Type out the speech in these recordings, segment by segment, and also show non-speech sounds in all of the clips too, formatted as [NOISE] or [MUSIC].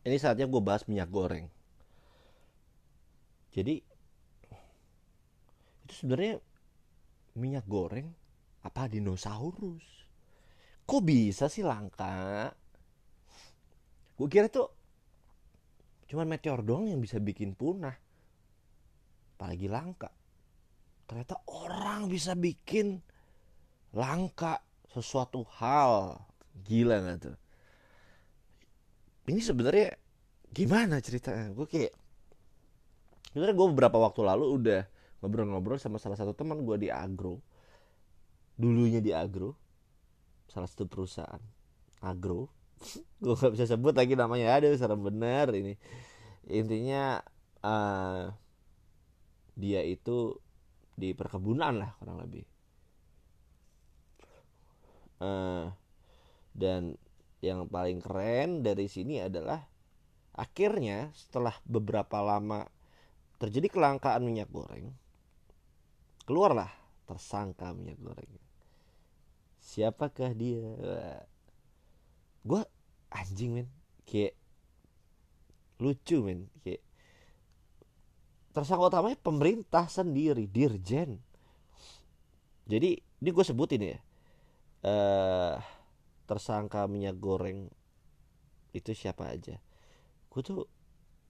ini saatnya gue bahas minyak goreng. Jadi itu sebenarnya minyak goreng apa dinosaurus? Kok bisa sih langka? Gue kira tuh cuman meteor doang yang bisa bikin punah. Apalagi langka. Ternyata orang bisa bikin langka sesuatu hal. Gila nggak tuh ini sebenarnya gimana ceritanya? Gue kayak sebenarnya gue beberapa waktu lalu udah ngobrol-ngobrol sama salah satu teman gue di agro. Dulunya di agro salah satu perusahaan agro. [LAUGHS] Gue gak bisa sebut lagi namanya. Ada serem bener ini. Intinya uh, dia itu di perkebunan lah kurang lebih. Uh, dan yang paling keren dari sini adalah akhirnya setelah beberapa lama terjadi kelangkaan minyak goreng keluarlah tersangka minyak goreng. Siapakah dia? Gue anjing men. Kayak lucu men. Kayak tersangka utamanya pemerintah sendiri dirjen. Jadi ini gue sebutin ya. Uh, tersangka minyak goreng itu siapa aja? Gue tuh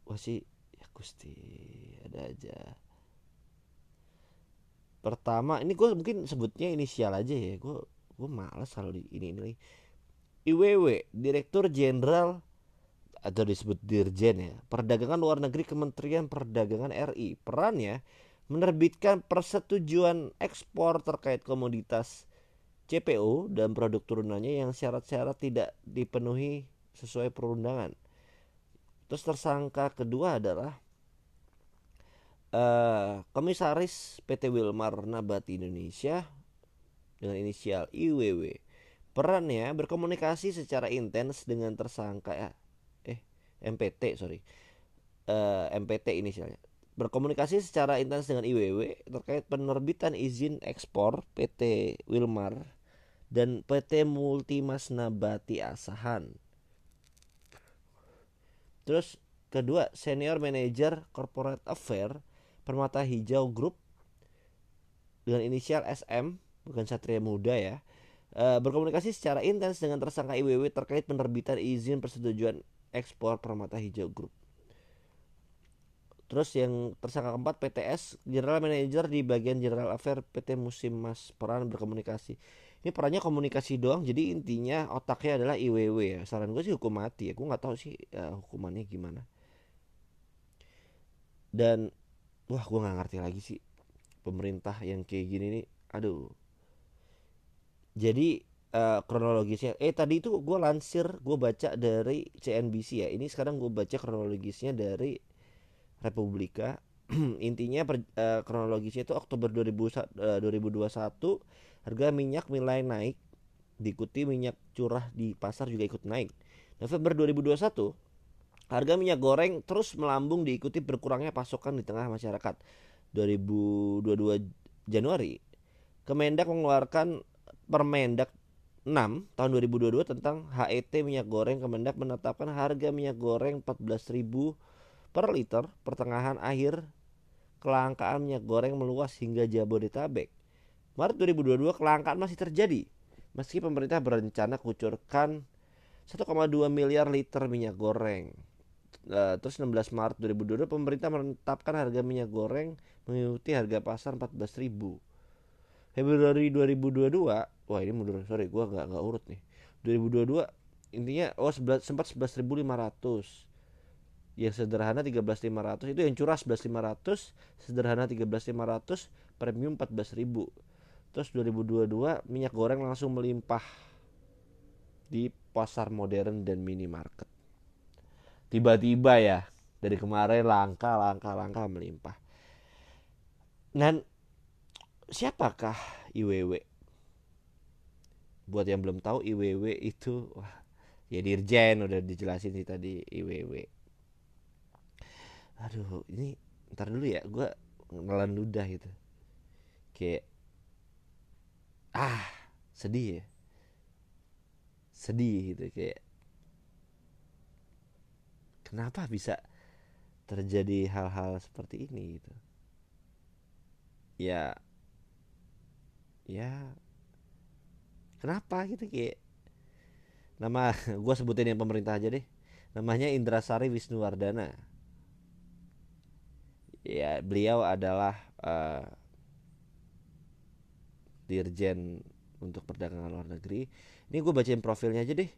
masih ya gusti ada aja. Pertama ini gue mungkin sebutnya inisial aja ya. Gue gue malas kalau di ini ini IWW Direktur Jenderal atau disebut Dirjen ya Perdagangan Luar Negeri Kementerian Perdagangan RI perannya menerbitkan persetujuan ekspor terkait komoditas CPO dan produk turunannya yang syarat-syarat tidak dipenuhi sesuai perundangan. Terus tersangka kedua adalah uh, Komisaris PT Wilmar Nabati Indonesia dengan inisial IWW. Perannya berkomunikasi secara intens dengan tersangka ya, eh MPT sorry, uh, eh, MPT inisialnya. Berkomunikasi secara intens dengan IWW terkait penerbitan izin ekspor PT Wilmar dan PT Multimas Nabati Asahan. Terus kedua senior manager corporate affair Permata Hijau Group dengan inisial SM bukan Satria Muda ya e, berkomunikasi secara intens dengan tersangka IWW terkait penerbitan izin persetujuan ekspor Permata Hijau Group. Terus yang tersangka keempat PTS General Manager di bagian General Affair PT Musim Mas peran berkomunikasi. Ini perannya komunikasi doang, jadi intinya otaknya adalah IWW ya. Saran gue sih hukum mati ya, gue nggak tahu sih ya, hukumannya gimana. Dan wah gue nggak ngerti lagi sih pemerintah yang kayak gini nih aduh jadi uh, kronologisnya eh tadi itu gue lansir gue baca dari CNBC ya ini sekarang gue baca kronologisnya dari Republika [CLEARS THROAT] intinya per, uh, kronologisnya itu Oktober 2000, uh, 2021 harga minyak mulai naik diikuti minyak curah di pasar juga ikut naik November 2021 Harga minyak goreng terus melambung diikuti berkurangnya pasokan di tengah masyarakat. 2022 Januari, Kemendak mengeluarkan Permendak 6 tahun 2022 tentang HET minyak goreng. Kemendak menetapkan harga minyak goreng 14.000 per liter pertengahan akhir kelangkaan minyak goreng meluas hingga Jabodetabek. Maret 2022 kelangkaan masih terjadi meski pemerintah berencana kucurkan 1,2 miliar liter minyak goreng. Uh, terus 16 Maret 2022 pemerintah menetapkan harga minyak goreng mengikuti harga pasar 14.000. Februari 2022, wah ini mundur sorry gua nggak nggak urut nih. 2022 intinya oh 11, sempat 11.500 yang sederhana 13.500 itu yang curah 11.500 sederhana 13.500 premium 14.000 terus 2022 minyak goreng langsung melimpah di pasar modern dan minimarket. Tiba-tiba ya dari kemarin langka langka langka melimpah. Dan siapakah IWW buat yang belum tahu IWW itu wah ya dirjen udah dijelasin sih tadi IWW aduh ini ntar dulu ya gue ngelan ludah gitu. Kayak ah sedih ya. Sedih gitu kayak kenapa bisa terjadi hal-hal seperti ini gitu? Ya ya kenapa gitu kayak nama [LAUGHS] gue sebutin yang pemerintah aja deh. Namanya Indrasari Wisnuwardana ya beliau adalah uh, dirjen untuk perdagangan luar negeri. Ini gue bacain profilnya aja deh.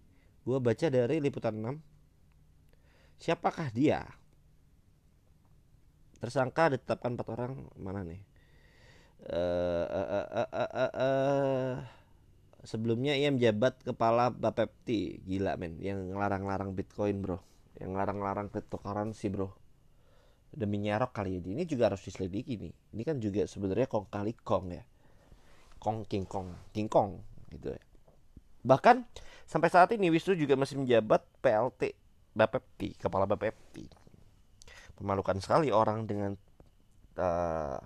Gue baca dari liputan 6 siapakah dia? Tersangka ditetapkan empat orang. Mana nih? Uh, uh, uh, uh, uh, uh, sebelumnya ia menjabat kepala Bapepti. Gila men. Yang ngelarang-larang Bitcoin bro. Yang ngelarang-larang cryptocurrency bro demi nyerok kali ini ini juga harus diselidiki nih. Ini kan juga sebenarnya kong kali kong ya. Kong king kong king kong gitu ya. Bahkan sampai saat ini Wisnu juga masih menjabat PLT Bapepti kepala Bapepti memalukan sekali orang dengan uh,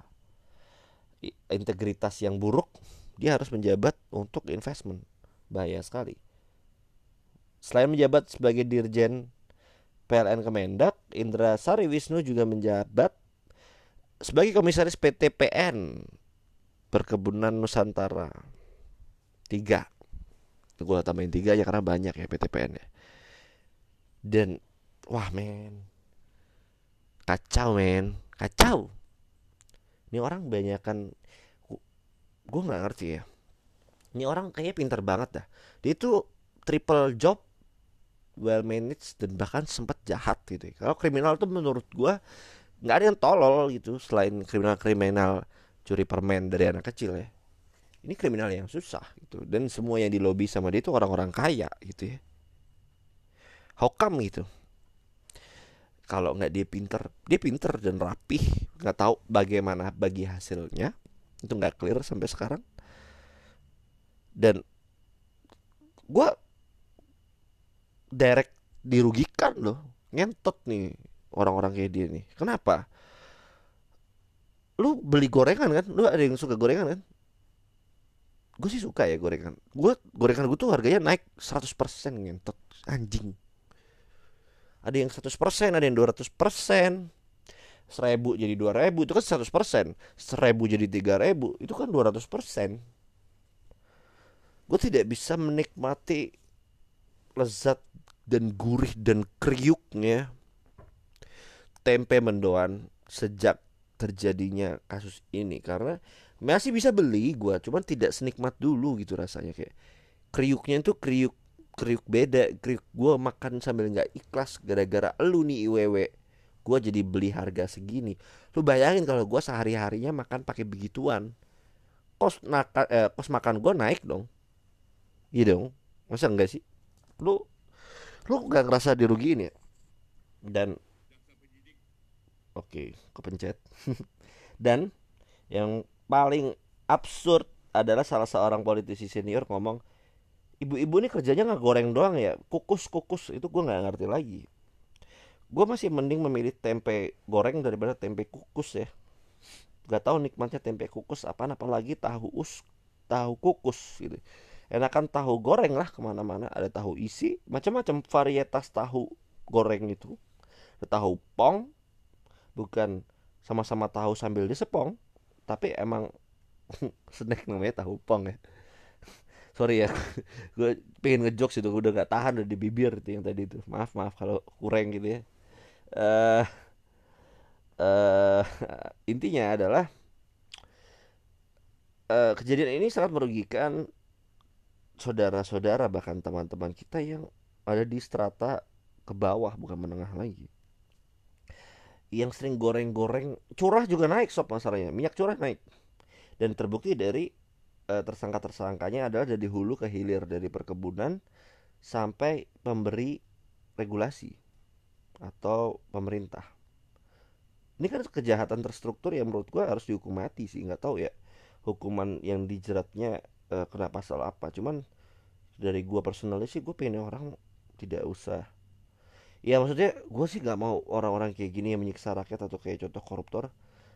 integritas yang buruk dia harus menjabat untuk investment. Bahaya sekali. Selain menjabat sebagai dirjen PLN Kemendak Indra Sari Wisnu juga menjabat sebagai komisaris PTPN Perkebunan Nusantara. Tiga. Gue tambahin tiga aja karena banyak ya PTPN ya. Dan wah men. Kacau men. Kacau. Ini orang banyak kan gue nggak ngerti ya. Ini orang kayaknya pinter banget dah. Dia itu triple job well managed dan bahkan sempat jahat gitu ya. kalau kriminal tuh menurut gue nggak ada yang tolol gitu selain kriminal-kriminal curi permen dari anak kecil ya. Ini kriminal yang susah gitu dan semua yang dilobi sama dia itu orang-orang kaya gitu ya. Come gitu? Kalau nggak dia pinter dia pinter dan rapih nggak tahu bagaimana bagi hasilnya itu nggak clear sampai sekarang. Dan gue direct dirugikan loh. Ngentot nih orang-orang kayak dia nih. Kenapa? Lu beli gorengan kan? Lu ada yang suka gorengan kan? Gue sih suka ya gorengan. Gue gorengan gue tuh harganya naik 100% ngentot. Anjing. Ada yang 100% ada yang 200% seribu jadi dua ribu itu kan seratus persen. Seribu jadi tiga ribu itu kan dua ratus persen. Gue tidak bisa menikmati lezat dan gurih dan kriuknya tempe mendoan sejak terjadinya kasus ini. Karena masih bisa beli gue cuman tidak senikmat dulu gitu rasanya. Kayak kriuknya itu kriuk kriuk beda. Kriuk gue makan sambil nggak ikhlas gara-gara lu nih iwewe gue jadi beli harga segini. Lu bayangin kalau gue sehari harinya makan pakai begituan. Kos naka, eh, kos makan gue naik dong. Iya dong. Masa enggak sih? Lu lu gak ngerasa dirugiin ya? Dan oke okay, kepencet. [LAUGHS] Dan yang paling absurd adalah salah seorang politisi senior ngomong ibu-ibu ini kerjanya nggak goreng doang ya kukus kukus itu gue nggak ngerti lagi. Gue masih mending memilih tempe goreng daripada tempe kukus ya. Gak tahu nikmatnya tempe kukus apa apalagi tahu us tahu kukus gitu enakan tahu goreng lah ke mana-mana. Ada tahu isi macam-macam varietas tahu goreng itu. Ada tahu pong bukan sama-sama tahu sambil disepong tapi emang [LAUGHS] snack namanya tahu pong ya. Sorry ya [LAUGHS] gue pengen ngejokes itu udah gak tahan udah di bibir itu yang tadi itu. Maaf maaf kalau kurang gitu ya. Uh, uh, intinya adalah uh, kejadian ini sangat merugikan saudara-saudara bahkan teman-teman kita yang ada di strata ke bawah bukan menengah lagi. Yang sering goreng-goreng curah juga naik sob masalahnya. Minyak curah naik. Dan terbukti dari uh, tersangka-tersangkanya adalah dari hulu ke hilir dari perkebunan sampai pemberi regulasi atau pemerintah. Ini kan kejahatan terstruktur yang menurut gue harus dihukum mati sih nggak tahu ya hukuman yang dijeratnya uh, kena pasal apa. Cuman dari gue personalnya sih gue pengen orang tidak usah. Ya maksudnya gue sih nggak mau orang-orang kayak gini yang menyiksa rakyat atau kayak contoh koruptor.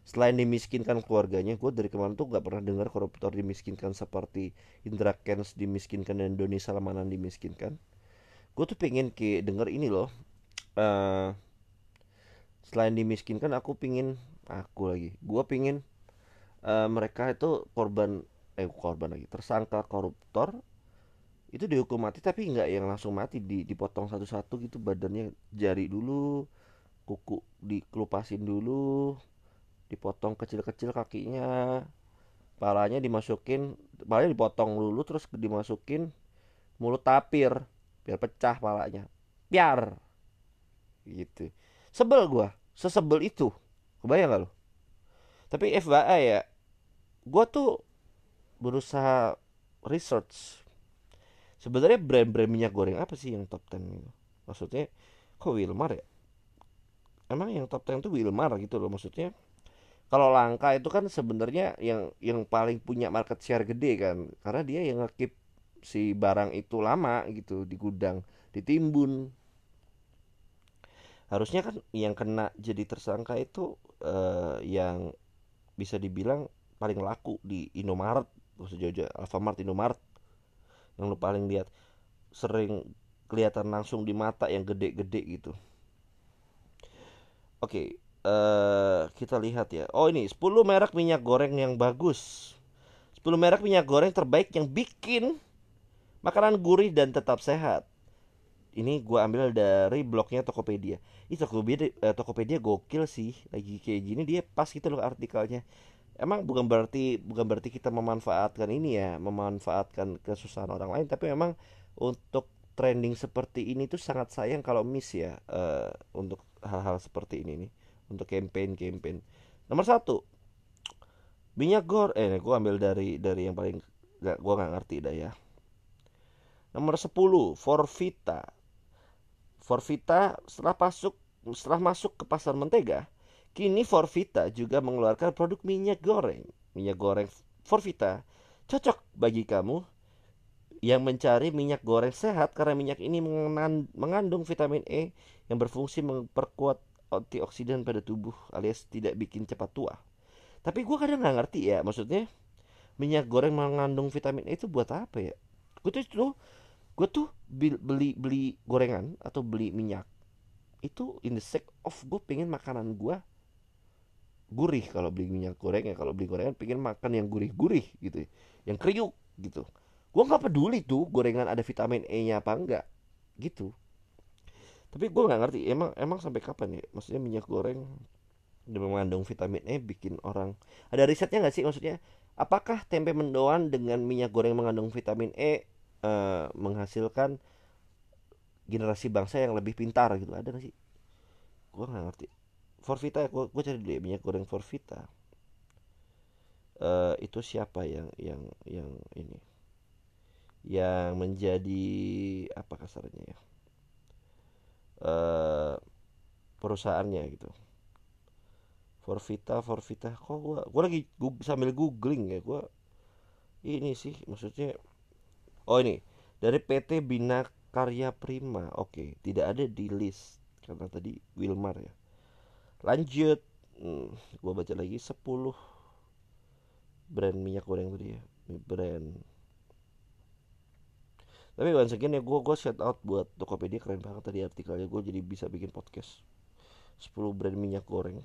Selain dimiskinkan keluarganya gue dari kemarin tuh nggak pernah dengar koruptor dimiskinkan seperti Indra Kens dimiskinkan dan Doni Salmanan dimiskinkan. Gue tuh pengen kayak denger ini loh. Uh, selain dimiskinkan aku pingin aku lagi gue pingin uh, mereka itu korban eh korban lagi. Tersangka koruptor itu dihukum mati tapi nggak yang langsung mati. Di, dipotong satu-satu gitu badannya jari dulu kuku dikelupasin dulu dipotong kecil-kecil kakinya palanya dimasukin palanya dipotong dulu terus dimasukin mulut tapir biar pecah palanya. Biar. Gitu. Sebel gua. Sesebel itu. Kebayang gak lo tapi FYI ya gua tuh berusaha research. Sebenarnya brand-brand minyak goreng apa sih yang top 10 gitu? Maksudnya kok Wilmar ya? Emang yang top 10 itu Wilmar gitu loh maksudnya kalau langka itu kan sebenarnya yang yang paling punya market share gede kan karena dia yang ngekip si barang itu lama gitu di gudang ditimbun harusnya kan yang kena jadi tersangka itu uh, yang bisa dibilang paling laku di Indomaret sejauh Alfamart Indomaret yang lu paling lihat sering kelihatan langsung di mata yang gede-gede gitu oke okay, uh, kita lihat ya. Oh ini 10 merek minyak goreng yang bagus. 10 merek minyak goreng terbaik yang bikin makanan gurih dan tetap sehat. Ini gue ambil dari blognya Tokopedia. Ini Tokopedia, eh, Tokopedia gokil sih. Lagi kayak gini dia pas gitu loh artikelnya. Emang bukan berarti bukan berarti kita memanfaatkan ini ya, memanfaatkan kesusahan orang lain, tapi memang untuk trending seperti ini tuh sangat sayang kalau miss ya uh, untuk hal-hal seperti ini nih untuk campaign campaign nomor satu minyak goreng. Eh gue ambil dari dari yang paling gak gue nggak ngerti dah ya. Nomor 10 Forvita. Forvita setelah masuk setelah masuk ke pasar mentega kini Forvita juga mengeluarkan produk minyak goreng minyak goreng Forvita cocok bagi kamu yang mencari minyak goreng sehat karena minyak ini mengandung vitamin E yang berfungsi memperkuat antioksidan pada tubuh alias tidak bikin cepat tua. Tapi gue kadang nggak ngerti ya, maksudnya minyak goreng mengandung vitamin E itu buat apa ya? Gue tuh, gue tuh beli beli gorengan atau beli minyak itu in the sake of gue pengen makanan gue gurih. Kalau beli minyak goreng ya kalau beli gorengan pengen makan yang gurih-gurih gitu ya. yang kriuk gitu. Gue nggak peduli tuh gorengan ada vitamin E nya apa enggak gitu. Tapi gue nggak ngerti emang emang sampai kapan ya? Maksudnya minyak goreng dan mengandung vitamin E bikin orang ada risetnya nggak sih? Maksudnya apakah tempe mendoan dengan minyak goreng mengandung vitamin E uh, menghasilkan generasi bangsa yang lebih pintar gitu? Ada nggak sih? Gue nggak ngerti Forvita gue gue cari dulu ya, minyak goreng Forvita uh, itu siapa yang yang yang ini? Yang menjadi apa kasarnya ya? Uh, perusahaannya gitu. Forvita Forvita kok gua gua lagi gua sambil googling ya gua ini sih maksudnya oh ini dari PT Bina Karya Prima. Oke tidak ada di list karena tadi Wilmar ya lanjut. Hmm, gua baca lagi 10 brand minyak goreng tadi ya. Brand. Tapi once again ya gue gue shout out buat Tokopedia keren banget tadi artikelnya. Gue jadi bisa bikin podcast. 10 brand minyak goreng.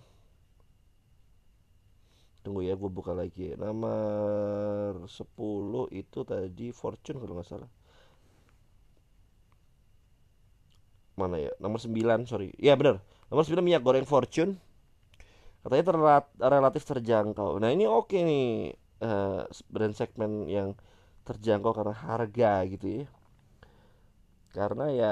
Tunggu ya gue buka lagi. Nomor 10 itu tadi Fortune kalau nggak salah. Mana ya? Nomor 9 sorry. Ya benar nomor 9 minyak goreng Fortune. Katanya terlat, relatif terjangkau. Nah ini oke okay nih uh, brand segmen yang terjangkau karena harga gitu ya. Karena ya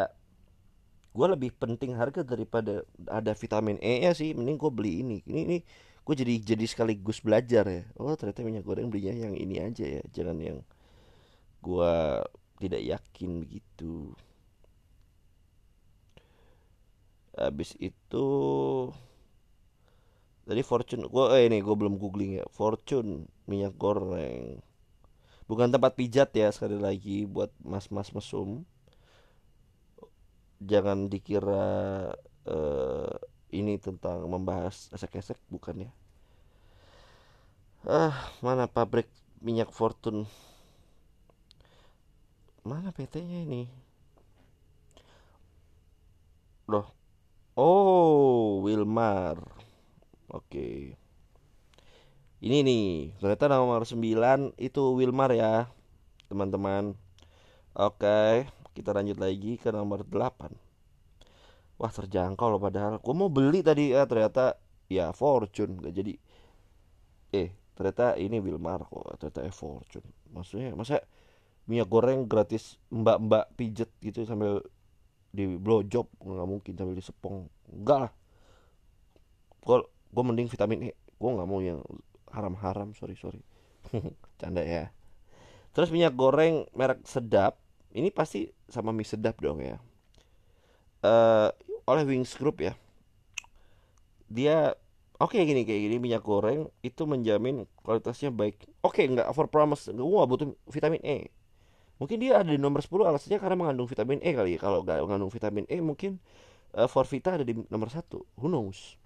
gue lebih penting harga daripada ada vitamin E nya sih. Mending gue beli ini. Ini ini gue jadi jadi sekaligus belajar ya. Oh ternyata minyak goreng belinya yang ini aja ya. Jangan yang gue tidak yakin begitu habis itu tadi fortune gue eh ini gue belum googling ya. Fortune minyak goreng. Bukan tempat pijat ya sekali lagi buat mas-mas mesum. Jangan dikira uh, ini tentang membahas esek-esek bukan ya. Ah mana pabrik minyak Fortune? Mana PT-nya ini? Loh Oh, Wilmar. Oke. Ini nih, ternyata nomor 9 itu Wilmar ya, teman-teman. Oke, kita lanjut lagi ke nomor 8. Wah, terjangkau loh padahal. Gue mau beli tadi ya, ternyata ya Fortune gak jadi. Eh, ternyata ini Wilmar kok, ternyata eh, Fortune. Maksudnya, masa minyak goreng gratis mbak-mbak pijet gitu sambil di blowjob nggak mungkin sambil disepong. Enggak lah. Gue gue mending vitamin E. Gue nggak mau yang haram-haram sorry sorry. [LAUGHS] Canda ya. Terus minyak goreng merek sedap. Ini pasti sama mie sedap dong ya. Uh, oleh Wings Group ya. Dia oke okay, gini kayak gini. Minyak goreng itu menjamin kualitasnya baik. Oke okay, nggak over promise gue butuh vitamin E mungkin dia ada di nomor 10 alasannya karena mengandung vitamin E kali ya. Kalau nggak mengandung vitamin E mungkin uh, Forvita ada di nomor satu. Who knows?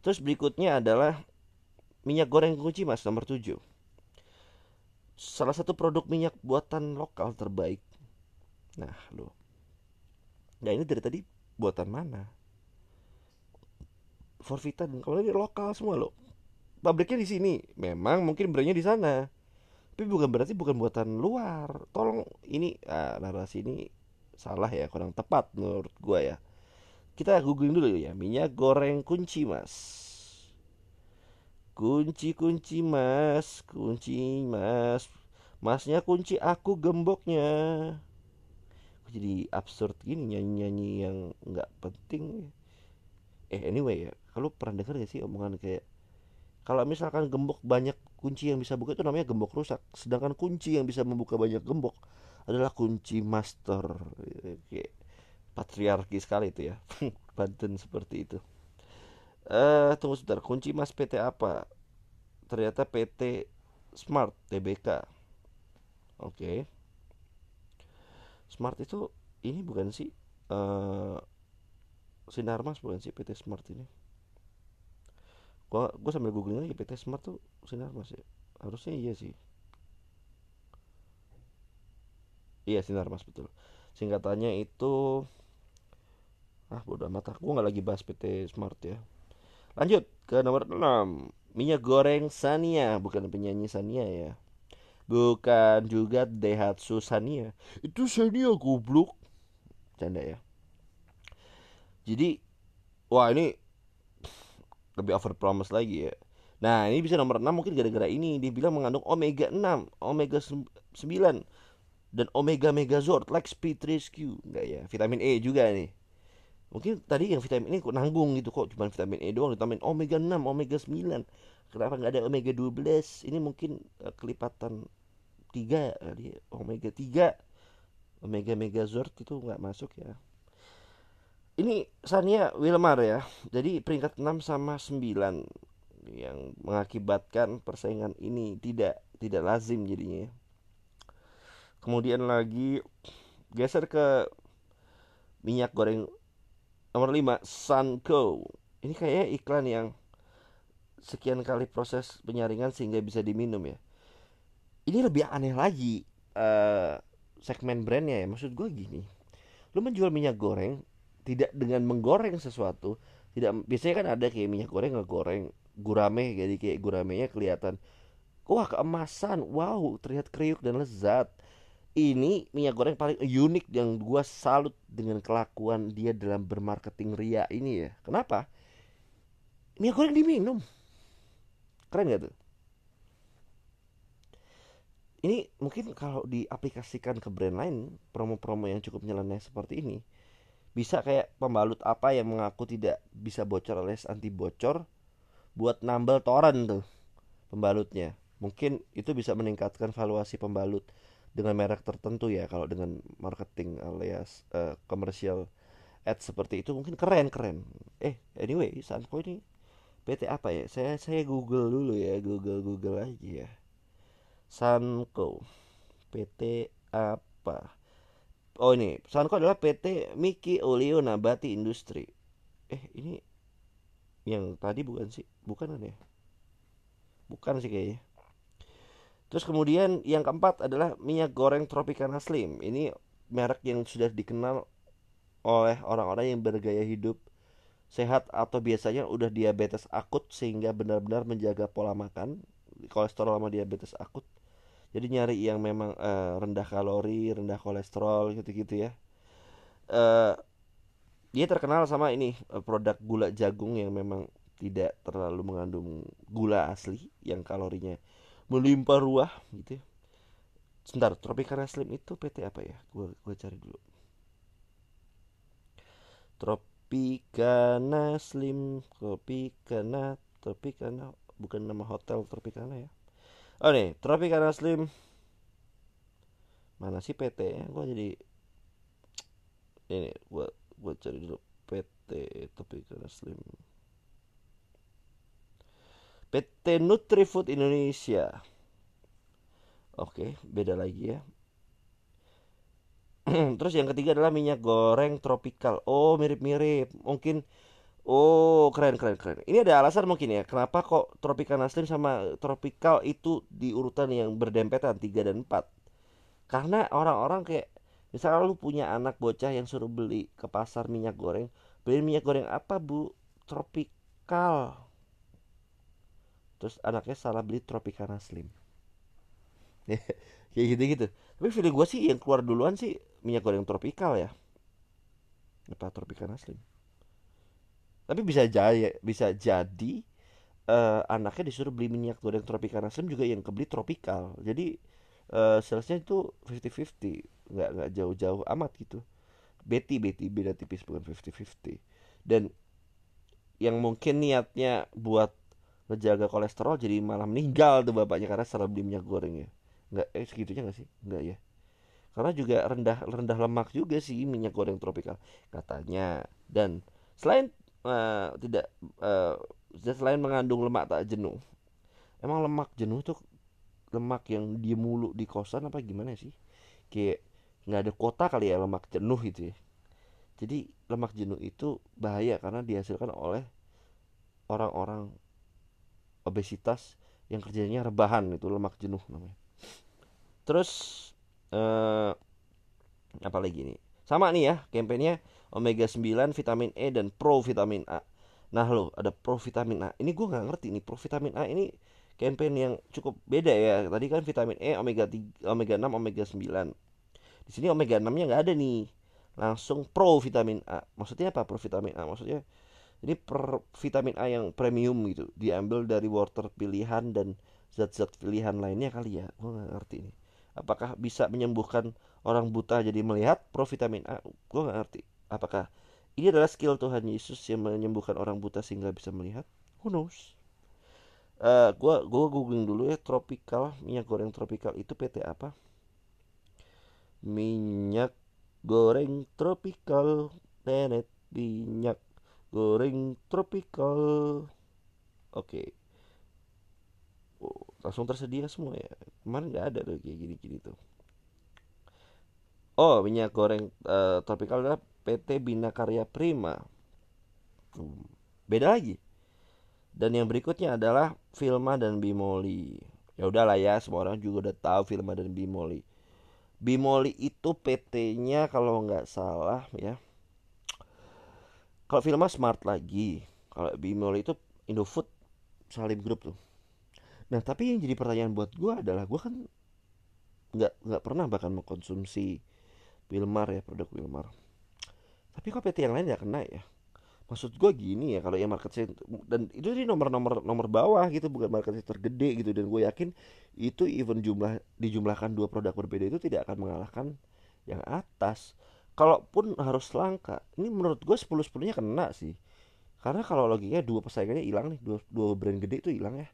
Terus berikutnya adalah minyak goreng kunci mas nomor 7 salah satu produk minyak buatan lokal terbaik. Nah lo nah ini dari tadi buatan mana? Forvita dan kalau ini lokal semua lo pabriknya di sini. Memang mungkin brandnya di sana tapi bukan berarti bukan buatan luar. Tolong ini ah, narasi ini salah ya kurang tepat menurut gue ya. Kita googling dulu ya minyak goreng kunci mas. Kunci kunci mas. Kunci mas. Masnya kunci aku gemboknya. Jadi absurd gini nyanyi nyanyi yang nggak penting eh anyway ya kalau pernah dengar gak sih omongan kayak kalau misalkan gembok banyak kunci yang bisa buka itu namanya gembok rusak. Sedangkan kunci yang bisa membuka banyak gembok adalah kunci master. Oke. patriarki sekali itu ya. [LAUGHS] Banten seperti itu. Eh uh, tunggu sebentar. Kunci mas PT apa? Ternyata PT Smart TBK oke. Smart itu ini bukan sih uh, Sinarmas bukan sih PT Smart ini gua gua sambil googling lagi PT Smart tuh sinar mas ya harusnya iya sih. Iya sinar mas betul. Singkatannya itu ah bodoh amat gua nggak lagi bahas PT Smart ya. Lanjut ke nomor 6 minyak goreng Sania. Bukan penyanyi Sania ya. Bukan juga Daihatsu Sania. Itu Sania goblok. Canda ya. Jadi wah ini lebih over promise lagi ya. Nah ini bisa nomor 6 mungkin gara-gara ini. Dia bilang mengandung omega 6 omega 9 dan omega megazord like speed rescue enggak ya vitamin E juga nih. Mungkin tadi yang vitamin E kok nanggung gitu kok cuma vitamin E doang ditambahin omega 6 omega 9 kenapa nggak ada omega 12 ini mungkin uh, kelipatan 3 kali ya. omega 3 omega megazord itu nggak masuk ya ini Sania Wilmar ya. Jadi peringkat 6 sama 9 yang mengakibatkan persaingan ini tidak tidak lazim jadinya. Kemudian lagi geser ke minyak goreng nomor 5 Sunco. Ini kayak iklan yang sekian kali proses penyaringan sehingga bisa diminum ya. Ini lebih aneh lagi uh, segmen brandnya ya. Maksud gue gini, lu menjual minyak goreng tidak dengan menggoreng sesuatu tidak biasanya kan ada kayak minyak goreng ngegoreng gurame jadi kayak guramenya kelihatan wah keemasan wow terlihat kriuk dan lezat. Ini minyak goreng paling unik yang gua salut dengan kelakuan dia dalam bermarketing ria ini ya. Kenapa? Minyak goreng diminum. Keren gak tuh? Ini mungkin kalau diaplikasikan ke brand lain promo-promo yang cukup nyeleneh seperti ini bisa kayak pembalut apa yang mengaku tidak bisa bocor alias anti bocor buat nambel toren tuh pembalutnya. Mungkin itu bisa meningkatkan valuasi pembalut dengan merek tertentu ya kalau dengan marketing alias uh, ad seperti itu mungkin keren keren. Eh anyway Sanko ini PT apa ya? Saya saya Google dulu ya Google Google aja ya. Sanko PT apa Oh ini perusahaanku adalah PT Miki Oleo Nabati Industri. Eh ini yang tadi bukan sih? Bukan kan ya? Bukan sih kayaknya. Terus kemudian yang keempat adalah minyak goreng Tropicana Slim. Ini merek yang sudah dikenal oleh orang-orang yang bergaya hidup sehat atau biasanya udah diabetes akut sehingga benar-benar menjaga pola makan kolesterol sama diabetes akut jadi nyari yang memang uh, rendah kalori rendah kolesterol gitu-gitu ya uh, dia terkenal sama ini produk gula jagung yang memang tidak terlalu mengandung gula asli yang kalorinya melimpah ruah gitu ya. Sebentar, Tropicana Slim itu PT apa ya? Gua gua cari dulu. Tropicana Slim, Tropicana, Tropicana bukan nama hotel Tropicana ya. Oh nih, Tropicana Slim. Mana sih PT nya? Gua jadi ini gua gua cari dulu PT Tropicana Slim. PT Nutrifood Indonesia. Oke, beda lagi ya. [CLEARS THROAT] Terus yang ketiga adalah minyak goreng tropical. Oh, mirip-mirip. Mungkin Oh, keren keren keren. Ini ada alasan mungkin ya. Kenapa kok Tropical Naslim sama Tropical itu di urutan yang berdempetan 3 dan 4? Karena orang-orang kayak misalnya lu punya anak bocah yang suruh beli ke pasar minyak goreng, beli minyak goreng apa, Bu? Tropical terus anaknya salah beli Tropicana Slim [LAUGHS] kayak gitu gitu tapi feeling gue sih yang keluar duluan sih minyak goreng tropical ya apa Tropicana Slim tapi bisa jadi bisa jadi uh, anaknya disuruh beli minyak goreng Tropicana Slim juga yang kebeli tropical. Jadi uh, salesnya itu 50-50 nggak nggak jauh-jauh amat gitu. Betty Betty beda tipis bukan 50-50 dan yang mungkin niatnya buat ngejaga kolesterol jadi malah meninggal tuh bapaknya karena salah beli minyak goreng ya. Nggak eh segitunya nggak sih? Nggak ya. Karena juga rendah rendah lemak juga sih minyak goreng tropikal katanya. Dan selain uh, tidak uh, selain mengandung lemak tak? Jenuh. Emang lemak jenuh tuh lemak yang dia mulu di kosan apa gimana sih? Kayak nggak ada kota kali ya lemak jenuh gitu ya. Jadi lemak jenuh itu bahaya karena dihasilkan oleh orang-orang obesitas yang kerjanya rebahan itu lemak jenuh namanya. Terus eh, apa lagi nih sama nih ya kampanyenya omega 9 vitamin E dan pro vitamin A. Nah lo ada pro vitamin A. Ini gue nggak ngerti nih pro vitamin A ini campaign yang cukup beda ya. Tadi kan vitamin E omega 3 omega 6 omega 9 di sini omega 6 nya nggak ada nih. Langsung pro vitamin A. Maksudnya apa pro vitamin A? Maksudnya ini per vitamin A yang premium gitu diambil dari water pilihan dan zat-zat pilihan lainnya kali ya. Gue nggak ngerti ini apakah bisa menyembuhkan orang buta jadi melihat pro vitamin A gue nggak ngerti. Apakah ini adalah skill Tuhan Yesus yang menyembuhkan orang buta sehingga bisa melihat? Who knows? Uh, gue gue googling dulu ya tropical minyak goreng tropical itu PT apa? Minyak goreng tropical. Nenet minyak goreng tropical. Oke. Okay. oh, langsung tersedia semua ya? Kemarin nggak ada tuh kayak gini-gini tuh oh minyak goreng uh, tropical adalah PT Bina Karya Prima. Beda lagi. Dan yang berikutnya adalah Filma dan Bimoli. Ya udahlah ya semua orang juga udah tahu Filma dan Bimoli. Bimoli itu PT-nya kalau nggak salah ya. Kalau filmnya smart lagi. Kalau Bimol itu Indofood Salim Group tuh. Nah tapi yang jadi pertanyaan buat gue adalah gue kan nggak nggak pernah bahkan mengkonsumsi Wilmar ya produk Wilmar. Tapi kok PT yang lain nggak kena ya? Maksud gue gini ya kalau yang market share dan itu di nomor-nomor nomor bawah gitu bukan market share tergede gitu dan gue yakin itu even jumlah dijumlahkan dua produk berbeda itu tidak akan mengalahkan yang atas. Kalaupun harus langka ini menurut gue 10 sepuluhnya kena sih. Karena kalau logikanya dua pesaingannya hilang nih dua, dua brand gede itu hilang ya.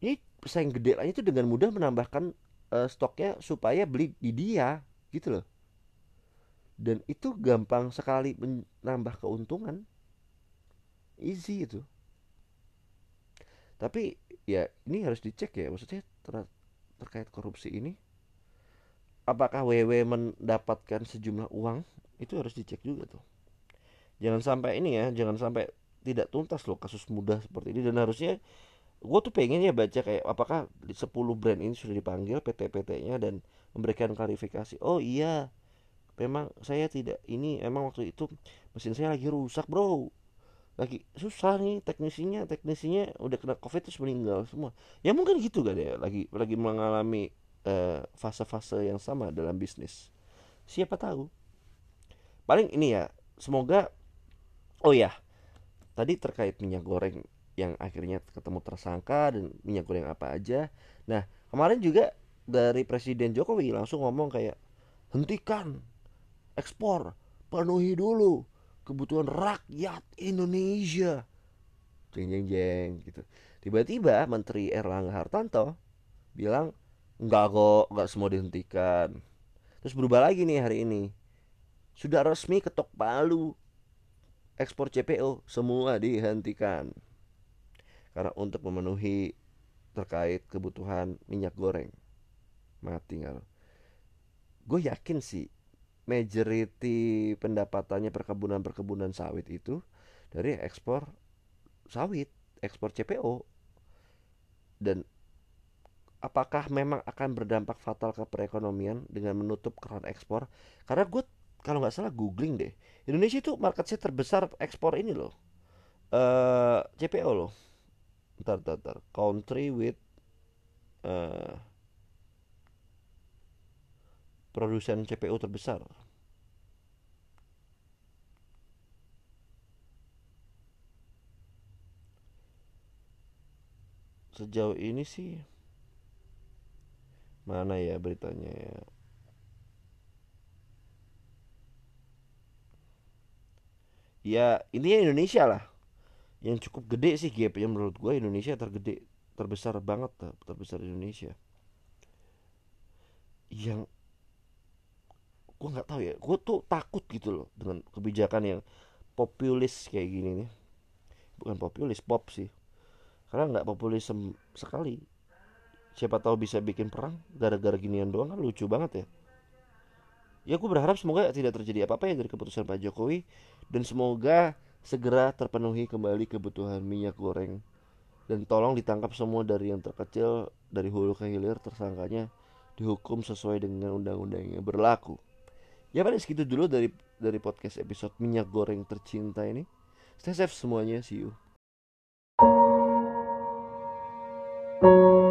Ini pesaing gede lainnya itu dengan mudah menambahkan uh, stoknya supaya beli di dia gitu loh dan itu gampang sekali menambah keuntungan. Easy itu. Tapi ya ini harus dicek ya maksudnya ter terkait korupsi ini apakah WW mendapatkan sejumlah uang? Itu harus dicek juga tuh. Jangan sampai ini ya jangan sampai tidak tuntas loh kasus mudah seperti ini. Dan harusnya gue tuh pengen ya baca kayak apakah 10 brand ini sudah dipanggil PT-PT-nya dan memberikan klarifikasi. Oh iya memang saya tidak ini emang waktu itu mesin saya lagi rusak bro. Lagi susah nih teknisinya teknisinya udah kena covid terus meninggal semua. Ya mungkin gitu kan ya lagi lagi mengalami eh, fase-fase uh, yang sama dalam bisnis. Siapa tahu. Paling ini ya semoga oh ya tadi terkait minyak goreng yang akhirnya ketemu tersangka dan minyak goreng apa aja. Nah kemarin juga dari Presiden Jokowi langsung ngomong kayak hentikan ekspor. Penuhi dulu kebutuhan rakyat Indonesia. Jeng jeng jeng gitu. Tiba-tiba Menteri Erlangga Hartanto bilang enggak kok enggak semua dihentikan. Terus berubah lagi nih hari ini. Sudah resmi ketok palu ekspor CPO semua dihentikan. Karena untuk memenuhi terkait kebutuhan minyak goreng. Mati nggak gue yakin sih majority pendapatannya perkebunan-perkebunan sawit itu dari ekspor sawit, ekspor CPO. Dan apakah memang akan berdampak fatal ke perekonomian dengan menutup keran ekspor? Karena gue kalau nggak salah googling deh, Indonesia itu market share terbesar ekspor ini loh, uh, eh, CPO loh. Ntar, ntar, ntar. Country with uh, produsen CPO terbesar. Sejauh ini sih mana ya beritanya ya? Ya intinya Indonesia lah. Yang cukup gede sih gapnya menurut gue Indonesia tergede terbesar banget terbesar Indonesia. Yang gue nggak tahu ya. Gue tuh takut gitu loh dengan kebijakan yang populis kayak gini nih. Bukan populis pop sih karena nggak populisme sekali. Siapa tahu bisa bikin perang gara-gara ginian doang kan lucu banget ya. Ya gue berharap semoga tidak terjadi apa-apa ya dari keputusan Pak Jokowi dan semoga segera terpenuhi kembali kebutuhan minyak goreng. Dan tolong ditangkap semua dari yang terkecil dari hulu ke hilir tersangkanya dihukum sesuai dengan undang-undang yang berlaku. Ya pada segitu dulu dari dari podcast episode minyak goreng tercinta ini. Stay safe semuanya see you